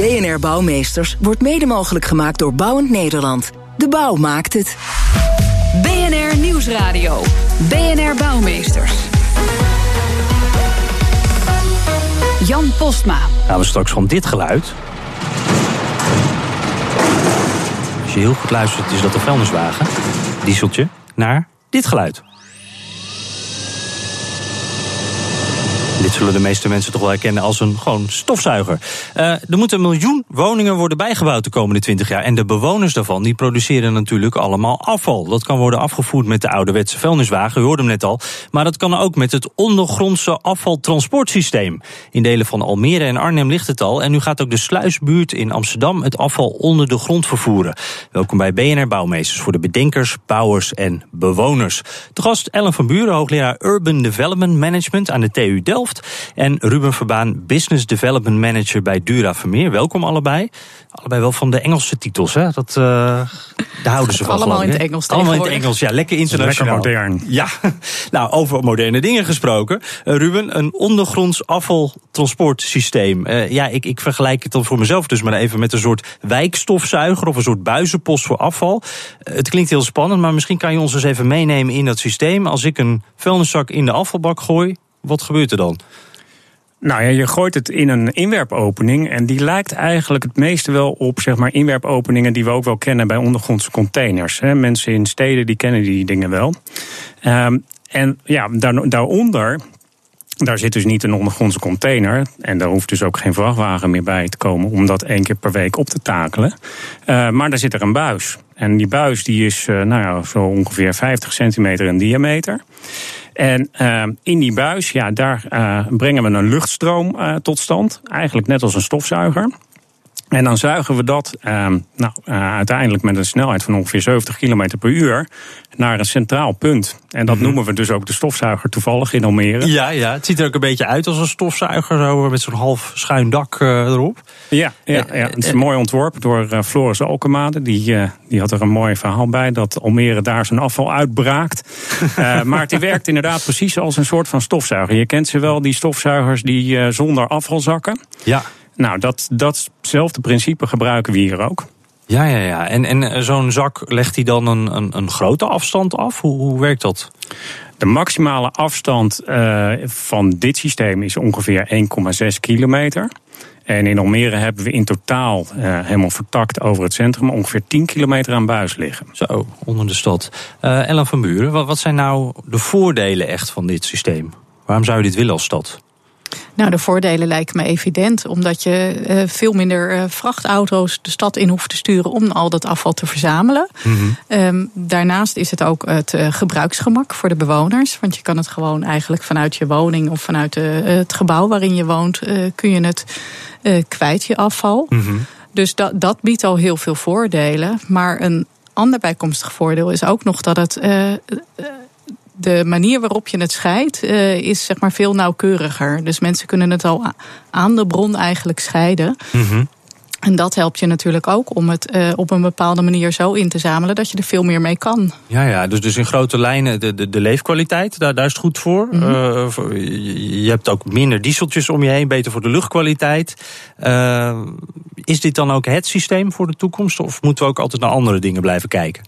BNR Bouwmeesters wordt mede mogelijk gemaakt door Bouwend Nederland. De bouw maakt het. BNR Nieuwsradio. BNR Bouwmeesters. Jan Postma. Gaan we straks van dit geluid. Als je heel goed luistert, is dat een vuilniswagen. Dieseltje naar dit geluid. Dit zullen de meeste mensen toch wel herkennen als een gewoon stofzuiger. Uh, er moeten een miljoen woningen worden bijgebouwd de komende 20 jaar. En de bewoners daarvan die produceren natuurlijk allemaal afval. Dat kan worden afgevoerd met de ouderwetse vuilniswagen, u hoorde hem net al. Maar dat kan ook met het ondergrondse afvaltransportsysteem. In delen van Almere en Arnhem ligt het al. En nu gaat ook de sluisbuurt in Amsterdam het afval onder de grond vervoeren. Welkom bij BNR Bouwmeesters voor de bedenkers, bouwers en bewoners. De gast Ellen van Buren, hoogleraar Urban Development Management aan de TU Delft. En Ruben Verbaan, Business Development Manager bij Dura Vermeer. Welkom allebei. Allebei wel van de Engelse titels, hè? Dat, uh, daar houden ze van. Allemaal in het Engels Allemaal in het Engels, ja. Lekker internationaal. Lekker modern. Ja, nou, over moderne dingen gesproken. Uh, Ruben, een ondergronds afvaltransportsysteem. Uh, ja, ik, ik vergelijk het dan voor mezelf dus maar even met een soort wijkstofzuiger of een soort buizenpost voor afval. het klinkt heel spannend, maar misschien kan je ons eens even meenemen in dat systeem. Als ik een vuilniszak in de afvalbak gooi, wat gebeurt er dan? Nou ja, je gooit het in een inwerpopening. En die lijkt eigenlijk het meeste wel op zeg maar, inwerpopeningen die we ook wel kennen bij ondergrondse containers. Mensen in steden die kennen die dingen wel. Um, en ja, daar, daaronder. Daar zit dus niet een ondergrondse container. En daar hoeft dus ook geen vrachtwagen meer bij te komen om dat één keer per week op te takelen. Uh, maar daar zit er een buis. En die buis die is uh, nou ja, zo ongeveer 50 centimeter in diameter. En uh, in die buis, ja, daar uh, brengen we een luchtstroom uh, tot stand. Eigenlijk net als een stofzuiger. En dan zuigen we dat uh, nou, uh, uiteindelijk met een snelheid van ongeveer 70 km per uur naar een centraal punt. En dat mm -hmm. noemen we dus ook de stofzuiger toevallig in Almere. Ja, ja, het ziet er ook een beetje uit als een stofzuiger, zo met zo'n half schuin dak uh, erop. Ja, ja, ja, het is mooi ontworpen door Floris Alkemade. Die, die had er een mooi verhaal bij dat Almere daar zijn afval uitbraakt. maar die werkt inderdaad precies als een soort van stofzuiger. Je kent ze wel, die stofzuigers die zonder afval zakken. Ja. Nou, dat, datzelfde principe gebruiken we hier ook. Ja, ja, ja. En, en zo'n zak legt hij dan een, een, een grote afstand af? Hoe, hoe werkt dat? De maximale afstand uh, van dit systeem is ongeveer 1,6 kilometer. En in Almere hebben we in totaal uh, helemaal vertakt over het centrum ongeveer 10 kilometer aan buis liggen. Zo, onder de stad. Uh, Ellen van Buren, wat, wat zijn nou de voordelen echt van dit systeem? Waarom zou je dit willen als stad? Nou, de voordelen lijken me evident. Omdat je uh, veel minder uh, vrachtauto's de stad in hoeft te sturen om al dat afval te verzamelen. Mm -hmm. um, daarnaast is het ook het uh, gebruiksgemak voor de bewoners. Want je kan het gewoon eigenlijk vanuit je woning of vanuit het gebouw waarin je woont, kun je het kwijt, je afval. Mm -hmm. Dus dat, dat biedt al heel veel voordelen. Maar een ander bijkomstig voordeel is ook nog dat het de manier waarop je het scheidt uh, is zeg maar veel nauwkeuriger. Dus mensen kunnen het al aan de bron eigenlijk scheiden. Mm -hmm. En dat helpt je natuurlijk ook om het uh, op een bepaalde manier zo in te zamelen dat je er veel meer mee kan. Ja, ja dus, dus in grote lijnen de, de, de leefkwaliteit, daar, daar is het goed voor. Mm -hmm. uh, je hebt ook minder dieseltjes om je heen, beter voor de luchtkwaliteit. Uh, is dit dan ook het systeem voor de toekomst? Of moeten we ook altijd naar andere dingen blijven kijken?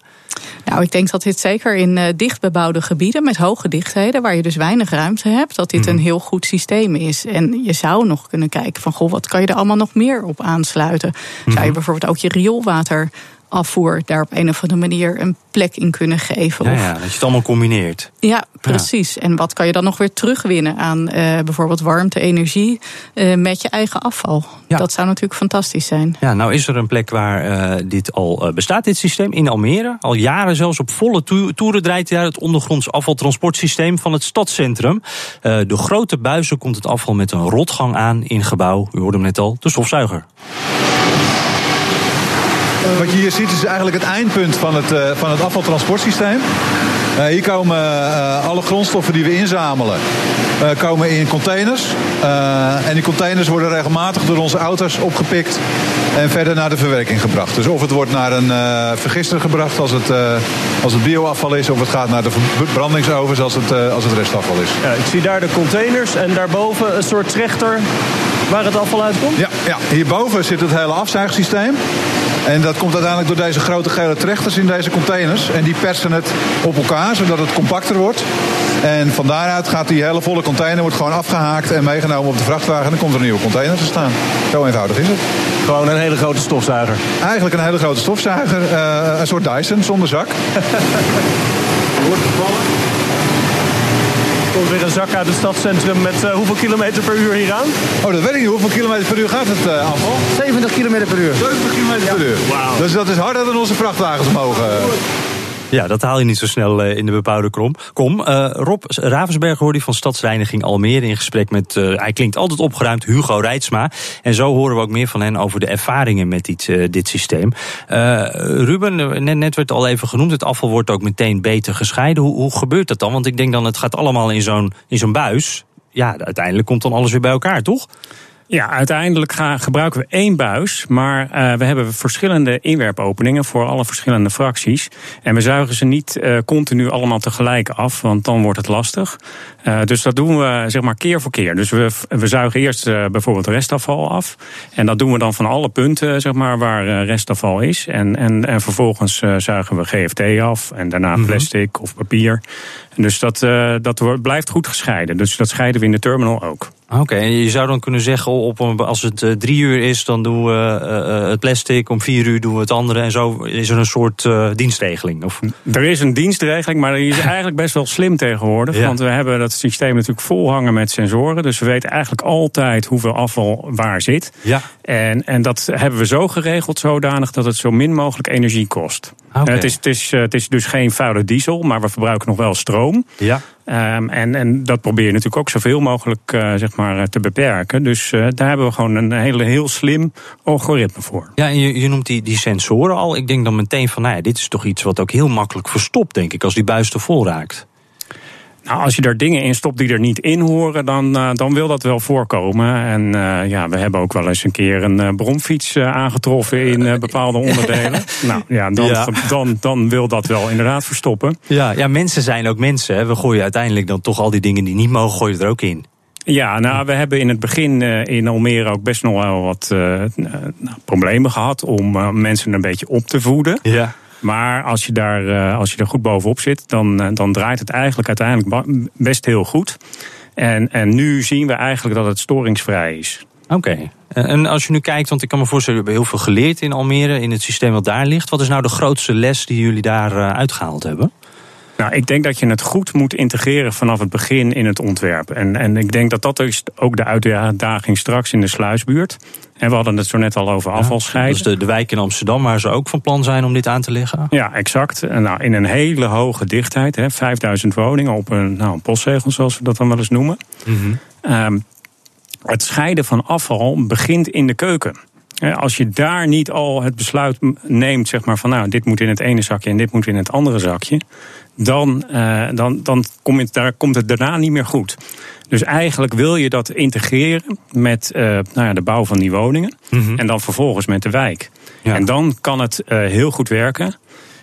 Nou, ik denk dat dit zeker in uh, dichtbebouwde gebieden met hoge dichtheden, waar je dus weinig ruimte hebt, dat dit mm. een heel goed systeem is. En je zou nog kunnen kijken van, goh, wat kan je er allemaal nog meer op aansluiten? Zou je bijvoorbeeld ook je rioolwater afvoer daar op een of andere manier een plek in kunnen geven. Ja, ja dat je het allemaal combineert. Ja, precies. En wat kan je dan nog weer terugwinnen aan uh, bijvoorbeeld warmte, energie uh, met je eigen afval? Ja. Dat zou natuurlijk fantastisch zijn. Ja, nou is er een plek waar uh, dit al bestaat, dit systeem, in Almere. Al jaren zelfs op volle toeren draait daar het ondergronds afvaltransportsysteem van het stadscentrum. de grote buizen komt het afval met een rotgang aan in gebouw, u hoorde hem net al, de stofzuiger. Wat je hier ziet is eigenlijk het eindpunt van het, uh, van het afvaltransportsysteem. Uh, hier komen uh, alle grondstoffen die we inzamelen komen in containers. en die containers worden regelmatig door onze auto's opgepikt en verder naar de verwerking gebracht. Dus of het wordt naar een vergister gebracht als het, als het bioafval is, of het gaat naar de verbrandingsovens als het, als het restafval is. Ja, ik zie daar de containers en daarboven een soort trechter waar het afval uitkomt? Ja, ja, hierboven zit het hele afzuigsysteem. En dat komt uiteindelijk door deze grote gele trechters in deze containers. En die persen het op elkaar, zodat het compacter wordt. En van daaruit gaat die hele volle container wordt gewoon afgehaakt en meegenomen op de vrachtwagen. En dan komt er een nieuwe container te staan. Zo eenvoudig is het. Gewoon een hele grote stofzuiger? Eigenlijk een hele grote stofzuiger. Uh, een soort Dyson zonder zak. wordt gevallen komt weer een zak uit het stadscentrum met uh, hoeveel kilometer per uur hier aan? Oh, dat weet ik niet. Hoeveel kilometer per uur gaat het uh, afval? 70 kilometer per uur. 70 kilometer per uur. Wow. Dus dat is harder dan onze vrachtwagens mogen. Ja, dat haal je niet zo snel eh, in de bepaalde krom. Kom, uh, Rob Ravensberg hoorde van Stadsreiniging Almere in gesprek met, uh, hij klinkt altijd opgeruimd, Hugo Reitsma. En zo horen we ook meer van hen over de ervaringen met dit, dit systeem. Ruben, net, net werd al even genoemd, het afval wordt ook meteen beter gescheiden. Hoe, hoe gebeurt dat dan? Want ik denk dan, het gaat allemaal in zo'n zo'n buis. Ja, uiteindelijk komt dan alles weer bij elkaar, toch? Ja, uiteindelijk gaan, gebruiken we één buis, maar uh, we hebben verschillende inwerpopeningen voor alle verschillende fracties. En we zuigen ze niet uh, continu allemaal tegelijk af, want dan wordt het lastig. Uh, dus dat doen we zeg maar keer voor keer. Dus we, we zuigen eerst bijvoorbeeld restafval af. En dat doen we dan van alle punten zeg maar, waar restafval is. En, en, en vervolgens zuigen we GFT af en daarna mhm. plastic of papier. Dus dat, dat blijft goed gescheiden. Dus dat scheiden we in de terminal ook. Oké, en je zou dan kunnen zeggen, op als het uh, drie uur is, dan doen we uh, het plastic. Om vier uur doen we het andere. En zo is er een soort uh, dienstregeling. Of? Er is een dienstregeling, maar die is eigenlijk best wel slim tegenwoordig. Want we hebben dat systeem natuurlijk vol hangen met sensoren. Dus we weten eigenlijk altijd hoeveel afval waar zit. Ja. En, en dat hebben we zo geregeld zodanig dat het zo min mogelijk energie kost. Okay. het, is, het, is, het is dus geen vuile diesel, maar we verbruiken nog wel stroom. Ja. Um, en, en dat probeer je natuurlijk ook zoveel mogelijk uh, zeg maar, te beperken. Dus uh, daar hebben we gewoon een hele, heel slim algoritme voor. Ja, en je, je noemt die, die sensoren al. Ik denk dan meteen van, nou ja, dit is toch iets wat ook heel makkelijk verstopt, denk ik, als die buis te vol raakt. Nou, als je daar dingen in stopt die er niet in horen, dan, uh, dan wil dat wel voorkomen. En uh, ja, we hebben ook wel eens een keer een uh, bromfiets aangetroffen in bepaalde onderdelen. nou ja dan, ja. Dan, dan wil dat wel inderdaad verstoppen. Ja, ja mensen zijn ook mensen. Hè. We gooien uiteindelijk dan toch al die dingen die niet mogen, gooien er ook in. Ja, nou, we hebben in het begin in Almere ook best nog wel wat nou, problemen gehad om mensen een beetje op te voeden. Ja. Maar als je daar, eh, als je er goed bovenop zit, dan, eh, dan draait het eigenlijk uiteindelijk best heel goed. En, en nu zien we eigenlijk dat het storingsvrij is. Oké. En als je nu kijkt, want ik kan me voorstellen, we hebben heel veel geleerd in Almere, in het systeem wat daar ligt. Wat is nou de grootste les die jullie daar eh, uitgehaald hebben? Nou, ik denk dat je het goed moet integreren vanaf het begin in het ontwerp. En, en ik denk dat dat is ook de uitdaging straks in de sluisbuurt. En we hadden het zo net al over afvalscheiden. dus de, de wijk in Amsterdam, waar ze ook van plan zijn om dit aan te leggen? Ja, exact. Nou, in een hele hoge dichtheid, hè, 5000 woningen op een, nou, een postzegel, zoals we dat dan wel eens noemen. Mm um, het scheiden van afval begint in de keuken. Als je daar niet al het besluit neemt, zeg maar van nou, dit moet in het ene zakje en dit moet in het andere zakje, dan, uh, dan, dan kom je, daar komt het daarna niet meer goed. Dus eigenlijk wil je dat integreren met uh, nou ja, de bouw van die woningen mm-hmm. en dan vervolgens met de wijk. Ja. En dan kan het uh, heel goed werken.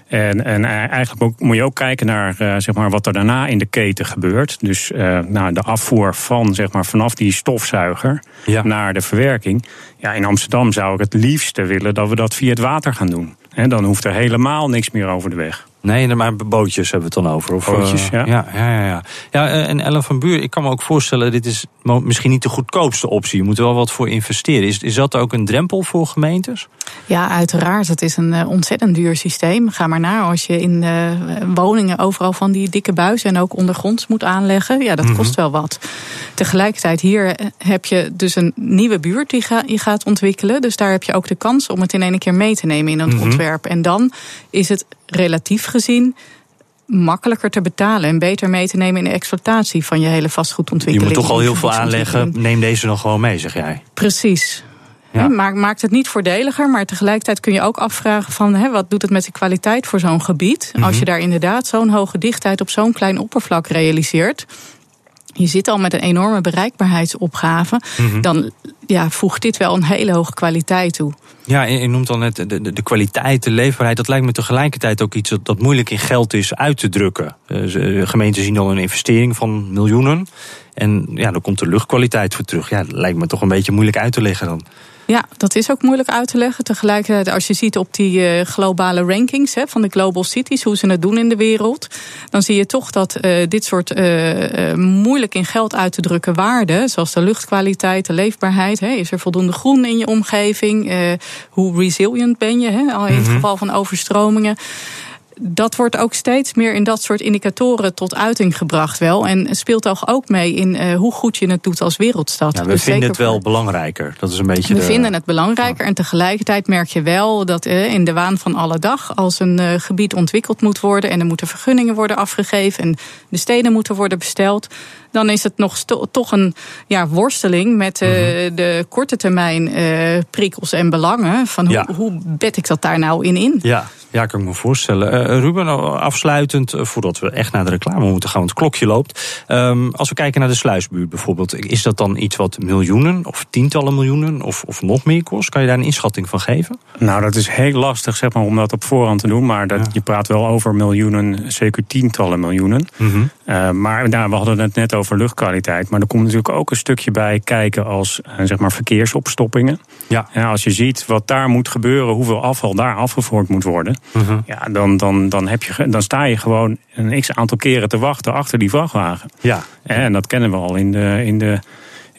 En, en eigenlijk moet je ook kijken naar uh, zeg maar wat er daarna in de keten gebeurt. Dus uh, nou, de afvoer van zeg maar, vanaf die stofzuiger ja. naar de verwerking. Ja, in Amsterdam zou ik het liefste willen dat we dat via het water gaan doen. En dan hoeft er helemaal niks meer over de weg. Nee, maar bootjes hebben we het dan over. Of, bootjes, uh, ja. Ja, ja, ja. ja en Ellen van Buur, ik kan me ook voorstellen... dit is misschien niet de goedkoopste optie. Je moet er wel wat voor investeren. Is, is dat ook een drempel voor gemeentes? Ja, uiteraard. Het is een ontzettend duur systeem. Ga maar naar als je in uh, woningen overal van die dikke buizen... en ook ondergronds moet aanleggen. Ja, dat mm -hmm. kost wel wat. Tegelijkertijd hier heb je dus een nieuwe buurt die ga, je gaat ontwikkelen. Dus daar heb je ook de kans om het in één keer mee te nemen in het mm -hmm. ontwerp. En dan is het relatief gezien makkelijker te betalen en beter mee te nemen in de exploitatie van je hele vastgoedontwikkeling. Je moet toch al heel veel aanleggen. Neem deze dan gewoon mee, zeg jij. Precies. Ja. Maakt, maakt het niet voordeliger, maar tegelijkertijd kun je ook afvragen van wat doet het met de kwaliteit voor zo'n gebied? Mm -hmm. Als je daar inderdaad zo'n hoge dichtheid op zo'n klein oppervlak realiseert. Je zit al met een enorme bereikbaarheidsopgave. Mm -hmm. Dan ja, voegt dit wel een hele hoge kwaliteit toe. Ja, je noemt dan net de, de, de kwaliteit, de leefbaarheid. Dat lijkt me tegelijkertijd ook iets dat, dat moeilijk in geld is uit te drukken. Uh, gemeenten zien al een investering van miljoenen. En ja, dan komt de luchtkwaliteit voor terug. Ja, dat lijkt me toch een beetje moeilijk uit te leggen dan. Ja, dat is ook moeilijk uit te leggen. Tegelijkertijd, als je ziet op die uh, globale rankings hè, van de global cities, hoe ze het doen in de wereld, dan zie je toch dat uh, dit soort uh, moeilijk in geld uit te drukken waarden, zoals de luchtkwaliteit, de leefbaarheid, hè, is er voldoende groen in je omgeving, hoe resilient ben je, hè, al in het mm-hmm. geval van overstromingen dat wordt ook steeds meer in dat soort indicatoren tot uiting gebracht wel. En speelt toch ook mee in uh, hoe goed je het doet als wereldstad. Ja, we dus vinden het wel voor... belangrijker. Dat is een beetje we de... vinden het belangrijker. En tegelijkertijd merk je wel dat uh, in de waan van alle dag... als een uh, gebied ontwikkeld moet worden... en er moeten vergunningen worden afgegeven... en de steden moeten worden besteld dan is het nog toch een ja, worsteling met uh, mm-hmm. de korte termijn uh, prikkels en belangen. Van hoe, ja. hoe bed ik dat daar nou in in? Ja, ja kan ik me voorstellen. Uh, Ruben, afsluitend, voordat we echt naar de reclame moeten gaan, want het klokje loopt. Um, als we kijken naar de sluisbuurt bijvoorbeeld, is dat dan iets wat miljoenen of tientallen miljoenen of, of nog meer kost? Kan je daar een inschatting van geven? Nou, dat is heel lastig zeg maar, om dat op voorhand te doen, maar dat, ja. je praat wel over miljoenen, zeker tientallen miljoenen. Mm-hmm. maar nou, we hadden het net over luchtkwaliteit. Maar er komt natuurlijk ook een stukje bij kijken als zeg maar verkeersopstoppingen. Ja. ja. als je ziet wat daar moet gebeuren, hoeveel afval daar afgevoerd moet worden, uh-huh. ja, dan, dan, dan, heb je, dan sta je gewoon een x aantal keren te wachten achter die vrachtwagen. Ja. En dat kennen we al in de. In de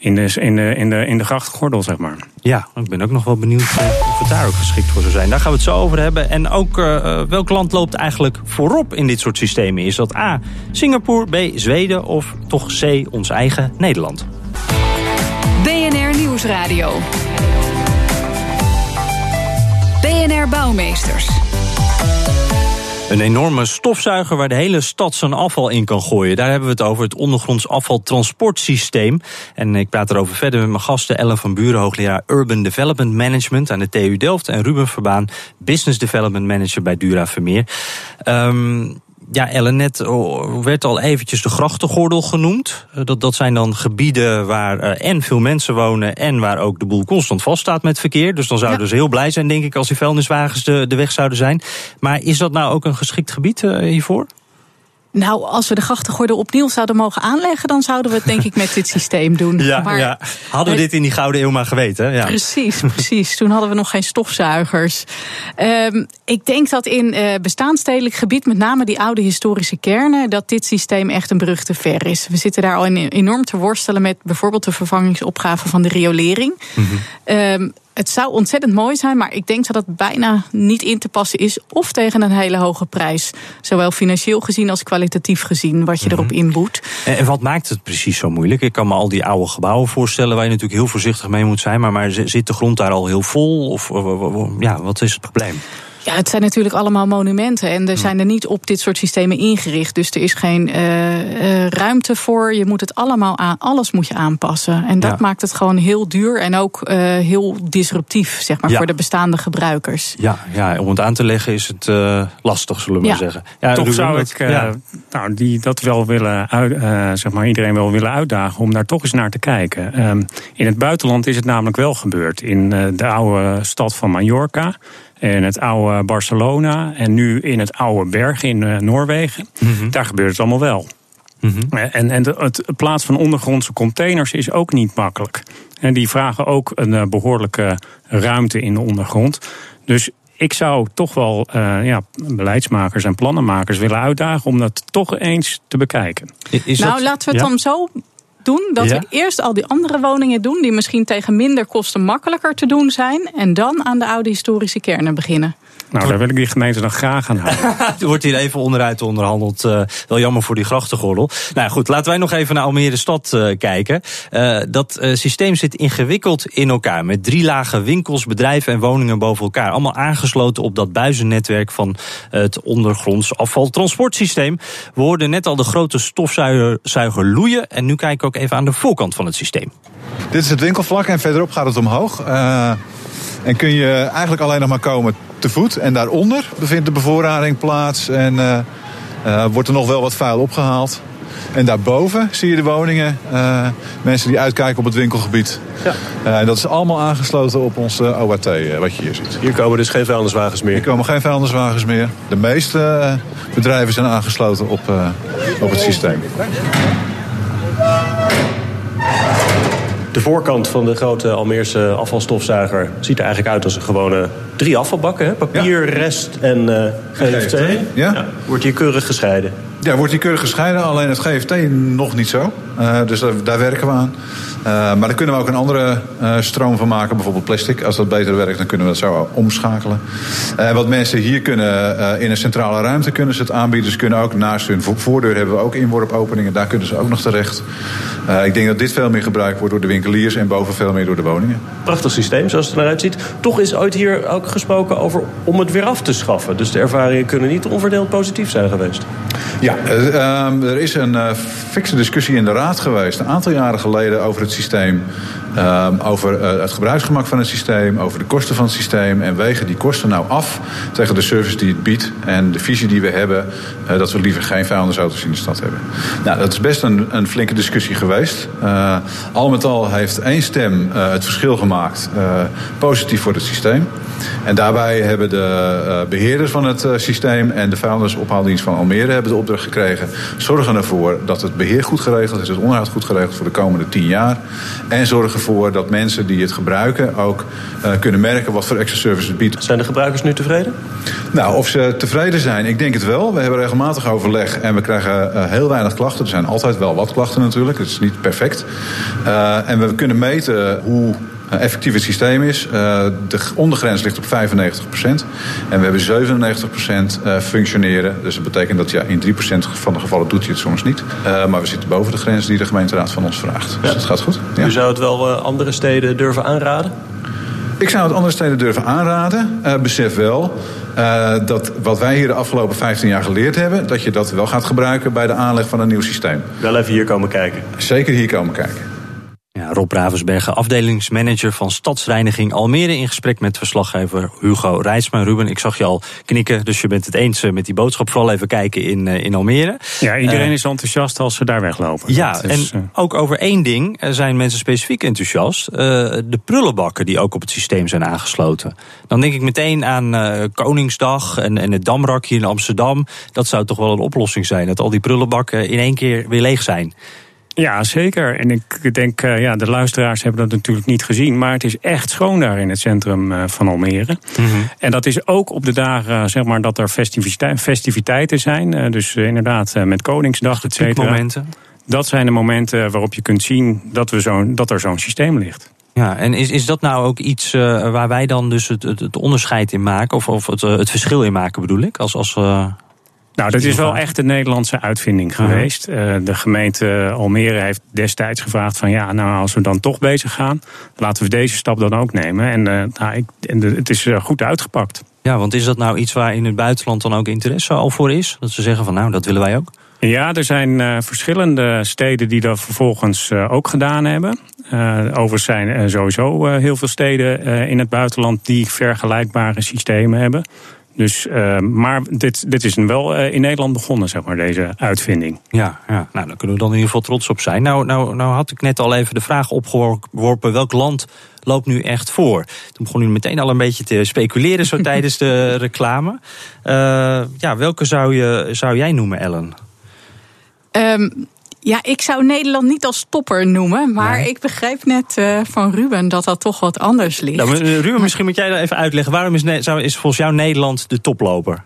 in de, in, de, in, de, in de grachtgordel, zeg maar. Ja, ik ben ook nog wel benieuwd of het daar ook geschikt voor zou zijn. Daar gaan we het zo over hebben. En ook uh, welk land loopt eigenlijk voorop in dit soort systemen? Is dat A, Singapore, B, Zweden of toch C, ons eigen Nederland? BNR Nieuwsradio. BNR Bouwmeesters. Een enorme stofzuiger waar de hele stad zijn afval in kan gooien. Daar hebben we het over, het ondergronds afvaltransportsysteem. En ik praat erover verder met mijn gasten Ellen van Buren, hoogleraar Urban Development Management aan de TU Delft. En Ruben Verbaan, Business Development Manager bij Dura Vermeer. Um, ja, Ellen, net werd al eventjes de grachtengordel genoemd. Dat, dat zijn dan gebieden waar en veel mensen wonen... en waar ook de boel constant vaststaat met verkeer. Dus dan zouden ja. ze heel blij zijn, denk ik, als die vuilniswagens de, de weg zouden zijn. Maar is dat nou ook een geschikt gebied uh, hiervoor? Nou, als we de grachtengordel opnieuw zouden mogen aanleggen, dan zouden we het denk ik met dit systeem doen. Ja, maar, ja. hadden we dit in die Gouden Eeuw maar geweten. Ja. Precies, precies. Toen hadden we nog geen stofzuigers. Um, ik denk dat in uh, bestaanstedelijk gebied, met name die oude historische kernen, dat dit systeem echt een brug te ver is. We zitten daar al in, enorm te worstelen met bijvoorbeeld de vervangingsopgave van de riolering. Um, het zou ontzettend mooi zijn, maar ik denk dat het bijna niet in te passen is. Of tegen een hele hoge prijs. Zowel financieel gezien als kwalitatief gezien, wat je erop inboet. En wat maakt het precies zo moeilijk? Ik kan me al die oude gebouwen voorstellen waar je natuurlijk heel voorzichtig mee moet zijn. Maar, maar zit de grond daar al heel vol? Of ja, wat is het probleem? Ja, het zijn natuurlijk allemaal monumenten en er zijn er niet op dit soort systemen ingericht. Dus er is geen uh, uh, ruimte voor. Je moet het allemaal aan, alles moet je aanpassen. En dat ja. maakt het gewoon heel duur en ook uh, heel disruptief, zeg maar, ja. voor de bestaande gebruikers. Ja, ja, om het aan te leggen is het lastig, zullen we ja. maar zeggen. Ja, Toch zou ik nou, die dat wel willen uit, zeg maar, iedereen wel willen uitdagen om daar toch eens naar te kijken. Um, in het buitenland is het namelijk wel gebeurd. In de oude stad van Mallorca in het oude Barcelona en nu in het oude Bergen in uh, Noorwegen. Mm-hmm. Daar gebeurt het allemaal wel. Mm-hmm. En, en de, het plaats van ondergrondse containers is ook niet makkelijk. En die vragen ook een uh, behoorlijke ruimte in de ondergrond. Dus ik zou toch wel uh, ja, beleidsmakers en plannenmakers willen uitdagen om dat toch eens te bekijken. Is nou, laten we het dan zo doen. Dat we eerst al die andere woningen doen, die misschien tegen minder kosten makkelijker te doen zijn. En dan aan de oude historische kernen beginnen. Nou, daar wil ik die gemeente nog graag aan houden. er wordt hier even onderuit onderhandeld. Uh, wel jammer voor die grachtengordel. Nou goed, laten wij nog even naar Almere Stad uh, kijken. Uh, dat systeem zit ingewikkeld in elkaar. Met drie lagen winkels, bedrijven en woningen boven elkaar. Allemaal aangesloten op dat buizennetwerk van het ondergronds afvaltransportsysteem. We hoorden net al de grote stofzuiger loeien. En nu kijken we ook even aan de voorkant van het systeem. Dit is het winkelvlak en verderop gaat het omhoog. en kun je eigenlijk alleen nog maar komen te voet. En daaronder bevindt de bevoorrading plaats en uh, uh, wordt er nog wel wat vuil opgehaald. En daarboven zie je de woningen, uh, mensen die uitkijken op het winkelgebied. Ja. en dat is allemaal aangesloten op ons OAT, wat je hier ziet. Hier komen dus geen vuilniswagens meer? Hier komen geen vuilniswagens meer. De meeste bedrijven zijn aangesloten op, op het systeem. De voorkant van de grote Almeerse afvalstofzuiger ziet er eigenlijk uit als een gewone drie afvalbakken. Hè? Papier, rest en uh, eh, GFT. Ja. ja. Wordt hier keurig gescheiden. Ja, wordt hier keurig gescheiden. Alleen het GFT nog niet zo. Uh, dus daar, daar, werken we aan. Uh, maar daar kunnen we ook een andere uh, stroom van maken. Bijvoorbeeld plastic. Als dat beter werkt, dan kunnen we dat zo omschakelen. wat mensen hier kunnen, in een centrale ruimte kunnen ze het aanbieden. Ze kunnen ook naast hun voordeur hebben we ook inworpopeningen. Daar kunnen ze ook nog terecht. ik denk dat dit veel meer gebruikt wordt door de winkeliers en boven veel meer door de woningen. Prachtig systeem zoals het eruit ziet. Toch is ooit hier ook gesproken over om het weer af te schaffen. Dus de ervaringen kunnen niet onverdeeld positief zijn geweest. Ja, uh, er is een uh, fikse discussie in de Raad geweest... een aantal jaren geleden over het systeem... Um, over uh, het gebruiksgemak van het systeem, over de kosten van het systeem. En wegen die kosten nou af tegen de service die het biedt. En de visie die we hebben, uh, dat we liever geen vuilnisauto's in de stad hebben. Nou, dat is best een, een flinke discussie geweest. Al met al heeft één stem het verschil gemaakt. positief voor het systeem. En daarbij hebben de beheerders van het systeem en de vuilnisophaaldienst van Almere hebben de opdracht gekregen. Zorgen ervoor dat het beheer goed geregeld is, het onderhoud goed geregeld voor de komende tien jaar. En zorgen ervoor dat mensen die het gebruiken ook uh, kunnen merken wat voor extra service het biedt. Zijn de gebruikers nu tevreden? Nou, of ze tevreden zijn, ik denk het wel. We hebben regelmatig overleg en we krijgen uh, heel weinig klachten. Er zijn altijd wel wat klachten natuurlijk, het is niet perfect. Uh, en we kunnen meten hoe effectief het systeem is. de ondergrens ligt op 95%. En we hebben 97% functioneren. Dus dat betekent dat ja, in 3% van de gevallen doet hij het soms niet. maar we zitten boven de grens die de gemeenteraad van ons vraagt. Dus dat gaat goed. Ja. U zou het wel andere steden durven aanraden? Ik zou het andere steden durven aanraden. Besef wel uh, dat wat wij hier de afgelopen 15 jaar geleerd hebben... dat je dat wel gaat gebruiken bij de aanleg van een nieuw systeem. Wel even hier komen kijken. Zeker hier komen kijken. Ja, Rob Ravensbergen, afdelingsmanager van Stadsreiniging Almere... in gesprek met verslaggever Hugo Rijsma. Ruben, ik zag je al knikken, dus je bent het eens eh, met die boodschap. Vooral even kijken in, eh, in Almere. Ja, iedereen uh, is enthousiast als ze daar weglopen. Ja, is, en ook over één ding zijn mensen specifiek enthousiast. Uh, de prullenbakken die ook op het systeem zijn aangesloten. Dan denk ik meteen aan Koningsdag en, en het Damrak hier in Amsterdam. Dat zou toch wel een oplossing zijn, dat al die prullenbakken in één keer weer leeg zijn. Ja, zeker. En ik denk, uh, ja, de luisteraars hebben dat natuurlijk niet gezien. Maar het is echt schoon daar in het centrum uh, van Almere. Mm -hmm. En dat is ook op de dagen, zeg maar, dat er festiviteiten, festiviteiten zijn. Dus inderdaad, met Koningsdag, et cetera. momenten. Dat zijn de momenten waarop je kunt zien dat, we zo, dat er zo'n systeem ligt. Ja, en is, is dat nou ook iets waar wij dan dus het, het, het onderscheid in maken? Of, of het, het verschil in maken bedoel ik? Als, als nou, dat is wel echt een Nederlandse uitvinding geweest. Uh, de gemeente Almere heeft destijds gevraagd van ja, nou als we dan toch bezig gaan, laten we deze stap dan ook nemen. En, uh, nou, ik, en de, het is uh, goed uitgepakt. Ja, want is dat nou iets waar in het buitenland dan ook interesse al voor is? Dat ze zeggen van nou, dat willen wij ook? Ja, er zijn uh, verschillende steden die dat vervolgens uh, ook gedaan hebben. Uh, overigens zijn er sowieso heel veel steden in het buitenland die vergelijkbare systemen hebben. Dus, uh, maar dit, dit is wel uh, in Nederland begonnen, zeg maar, deze uitvinding. Ja, ja, nou, daar kunnen we dan in ieder geval trots op zijn. Nou, nou, nou had ik net al even de vraag opgeworpen: welk land loopt nu echt voor? Toen begon u meteen al een beetje te speculeren zo tijdens de reclame. Uh, ja, welke zou, je, zou jij noemen, Ellen? Um, Ja, ik zou Nederland niet als topper noemen. Maar ik begrijp net uh, van Ruben dat dat toch wat anders ligt. Nou, Ruben, misschien moet jij daar even uitleggen. Waarom is, is volgens jou Nederland de toploper?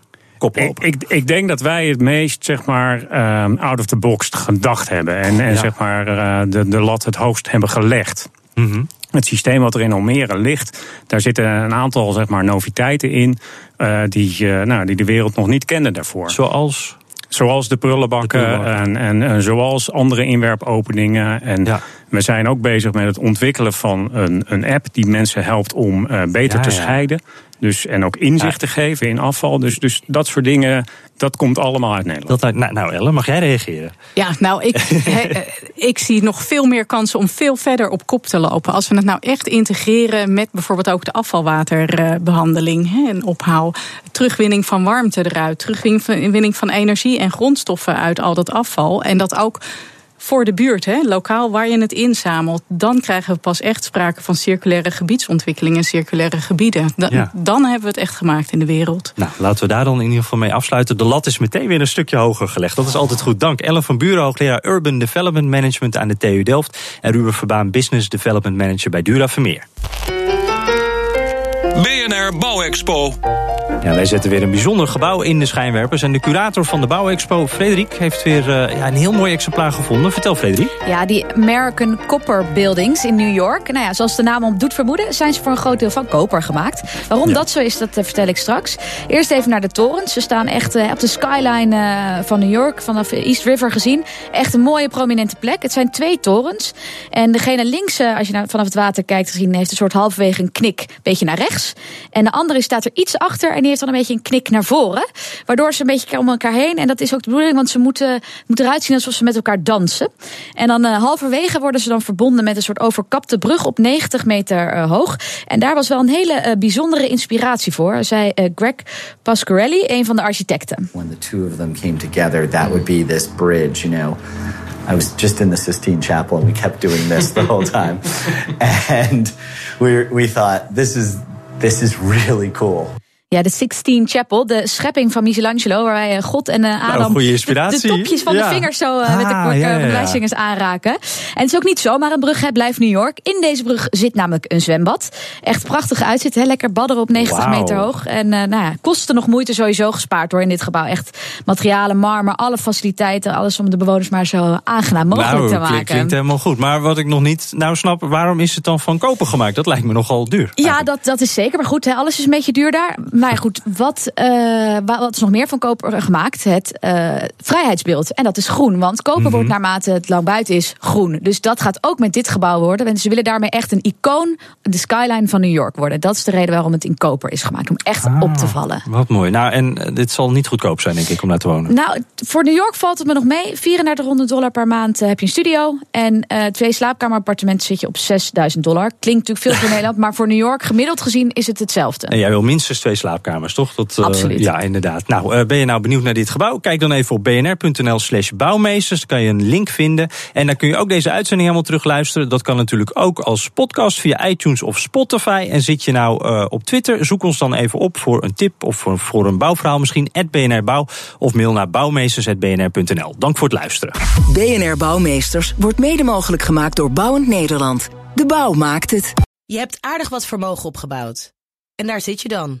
Ik, ik, ik, denk dat wij het meest zeg maar, um, out of the box gedacht hebben. En, en zeg maar, uh, de, de lat het hoogst hebben gelegd. Mm -hmm. Het systeem wat er in Almere ligt, daar zitten een aantal zeg maar, noviteiten in. Uh, die, uh, nou, die de wereld nog niet kende daarvoor. Zoals? Zoals de prullenbakken En, en, en, zoals andere inwerpopeningen. En ja. we zijn ook bezig met het ontwikkelen van een, een app die mensen helpt om uh, beter ja, te scheiden. Dus, en ook inzicht te geven in afval. Dus, dus dat soort dingen, dat komt allemaal uit Nederland. Dat, nou, nou Elle, mag jij reageren? Ja, nou, ik, he, ik zie nog veel meer kansen om veel verder op kop te lopen. Als we het nou echt integreren met bijvoorbeeld ook de afvalwaterbehandeling he, en ophaal. Terugwinning van warmte eruit, terugwinning van energie en grondstoffen uit al dat afval. En dat ook voor de buurt, hè, lokaal waar je het inzamelt. Dan krijgen we pas echt sprake van circulaire gebiedsontwikkeling en circulaire gebieden. Dan hebben we het echt gemaakt in de wereld. Nou, laten we daar dan in ieder geval mee afsluiten. De lat is meteen weer een stukje hoger gelegd. Dat is altijd goed. Dank Ellen van Buren, hoogleraar Urban Development Management aan de TU Delft. En Ruben Verbaan, Business Development Manager bij Dura Vermeer. BNR Bouwexpo. Ja, wij zetten weer een bijzonder gebouw in de schijnwerpers. En de curator van de Bouwexpo, Frederik, heeft weer uh, ja, een heel mooi exemplaar gevonden. Vertel, Frederik. Ja, die American Copper Buildings in New York. Nou ja, zoals de naam om doet vermoeden, zijn ze voor een groot deel van koper gemaakt. Waarom dat zo is, dat uh, vertel ik straks. Eerst even naar de torens. Ze staan echt uh, op de skyline van New York, vanaf East River gezien. Echt een mooie, prominente plek. Het zijn twee torens. En degene links, als je naar, vanaf het water kijkt gezien, heeft een soort halverwege een knik, een beetje naar rechts. En de andere staat er iets achter en die heeft dan een beetje een knik naar voren. Waardoor ze een beetje om elkaar heen. En dat is ook de bedoeling, want ze moeten, moeten eruit zien alsof ze met elkaar dansen. En dan uh, halverwege worden ze dan verbonden met een soort overkapte brug op 90 meter uh, hoog. En daar was wel een hele uh, bijzondere inspiratie voor, zei Greg Pasquarelli, een van de architecten. The two of them came together, that would be this bridge, you know. I was just in the Sistine Chapel and we kept doing this the whole time. and we, we thought, this is, this is really cool. Ja, de Sixteen Chapel, de schepping van Michelangelo, waar wij God en Adam nou, de, de, topjes van ja. de vingers zo ah, met de ah, ja, ja, aanraken. En het is ook niet zomaar een brug, het blijft New York. In deze brug zit namelijk een zwembad. Echt prachtig uitzicht, hè? lekker badderen op 90 wow. meter hoog. En nou ja, kosten nog moeite sowieso gespaard hoor in dit gebouw. Echt materialen, marmer, alle faciliteiten, alles om de bewoners maar zo aangenaam mogelijk nou, te maken. klinkt helemaal goed. Maar wat ik nog niet nou snap, waarom is het dan van koper gemaakt? Dat lijkt me nogal duur. Ja, dat, dat is zeker. Maar goed, hè, alles is een beetje duur daar. Maar ja, goed, wat, uh, wat is nog meer van koper gemaakt? Het uh, vrijheidsbeeld. En dat is groen. Want koper mm -hmm. wordt naarmate het lang buiten is groen. Dus dat gaat ook met dit gebouw worden. En ze willen daarmee echt een icoon, de skyline van New York worden. Dat is de reden waarom het in koper is gemaakt. Om echt ah, op te vallen. Wat mooi. Nou, en uh, dit zal niet goedkoop zijn, denk ik, om daar te wonen. Nou, voor New York valt het me nog mee. 3400 dollar per maand heb je een studio. En twee slaapkamerappartementen zit je op 6000 dollar. Klinkt natuurlijk veel voor Nederland. Maar voor New York, gemiddeld gezien, is het hetzelfde. En jij wil minstens twee slaapkamers toch? Dat, uh, Absoluut. Ja, inderdaad. Nou, uh, ben je nou benieuwd naar dit gebouw? Kijk dan even op bnr.nl slash bouwmeesters. Dan kan je een link vinden. En dan kun je ook deze uitzending helemaal terugluisteren. Dat kan natuurlijk ook als podcast via iTunes of Spotify. En zit je nou uh, op Twitter, zoek ons dan even op voor een tip of voor, voor een bouwverhaal misschien. BNR Bouw of mail naar bouwmeesters.bnr.nl. Dank voor het luisteren. BNR Bouwmeesters wordt mede mogelijk gemaakt door Bouwend Nederland. De bouw maakt het. Je hebt aardig wat vermogen opgebouwd. En daar zit je dan